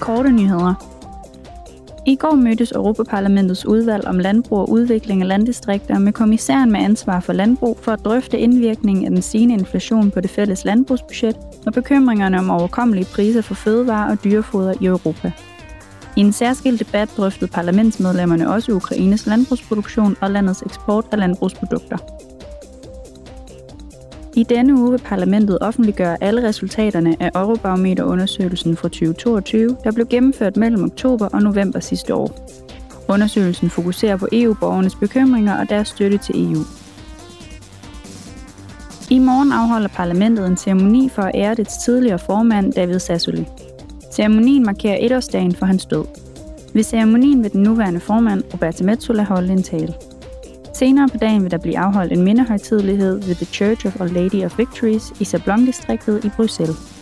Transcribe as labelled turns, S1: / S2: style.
S1: Korte nyheder. I går mødtes Europaparlamentets udvalg om landbrug og udvikling af landdistrikter med kommissæren med ansvar for landbrug for at drøfte indvirkningen af den stigende inflation på det fælles landbrugsbudget og bekymringerne om overkommelige priser for fødevarer og dyrefoder i Europa. I en særskilt debat drøftede parlamentsmedlemmerne også Ukraines landbrugsproduktion og landets eksport af landbrugsprodukter. I denne uge vil parlamentet offentliggøre alle resultaterne af Eurobarometer-undersøgelsen fra 2022, der blev gennemført mellem oktober og november sidste år. Undersøgelsen fokuserer på EU-borgernes bekymringer og deres støtte til EU. I morgen afholder parlamentet en ceremoni for at ære dets tidligere formand David Sassoli. Ceremonien markerer etårsdagen for hans død. Ved ceremonien vil den nuværende formand, Roberta Metsola, holde en tale. Senere på dagen vil der blive afholdt en mindehøjtidlighed ved The Church of Our Lady of Victories i Sablon-distriktet i Bruxelles.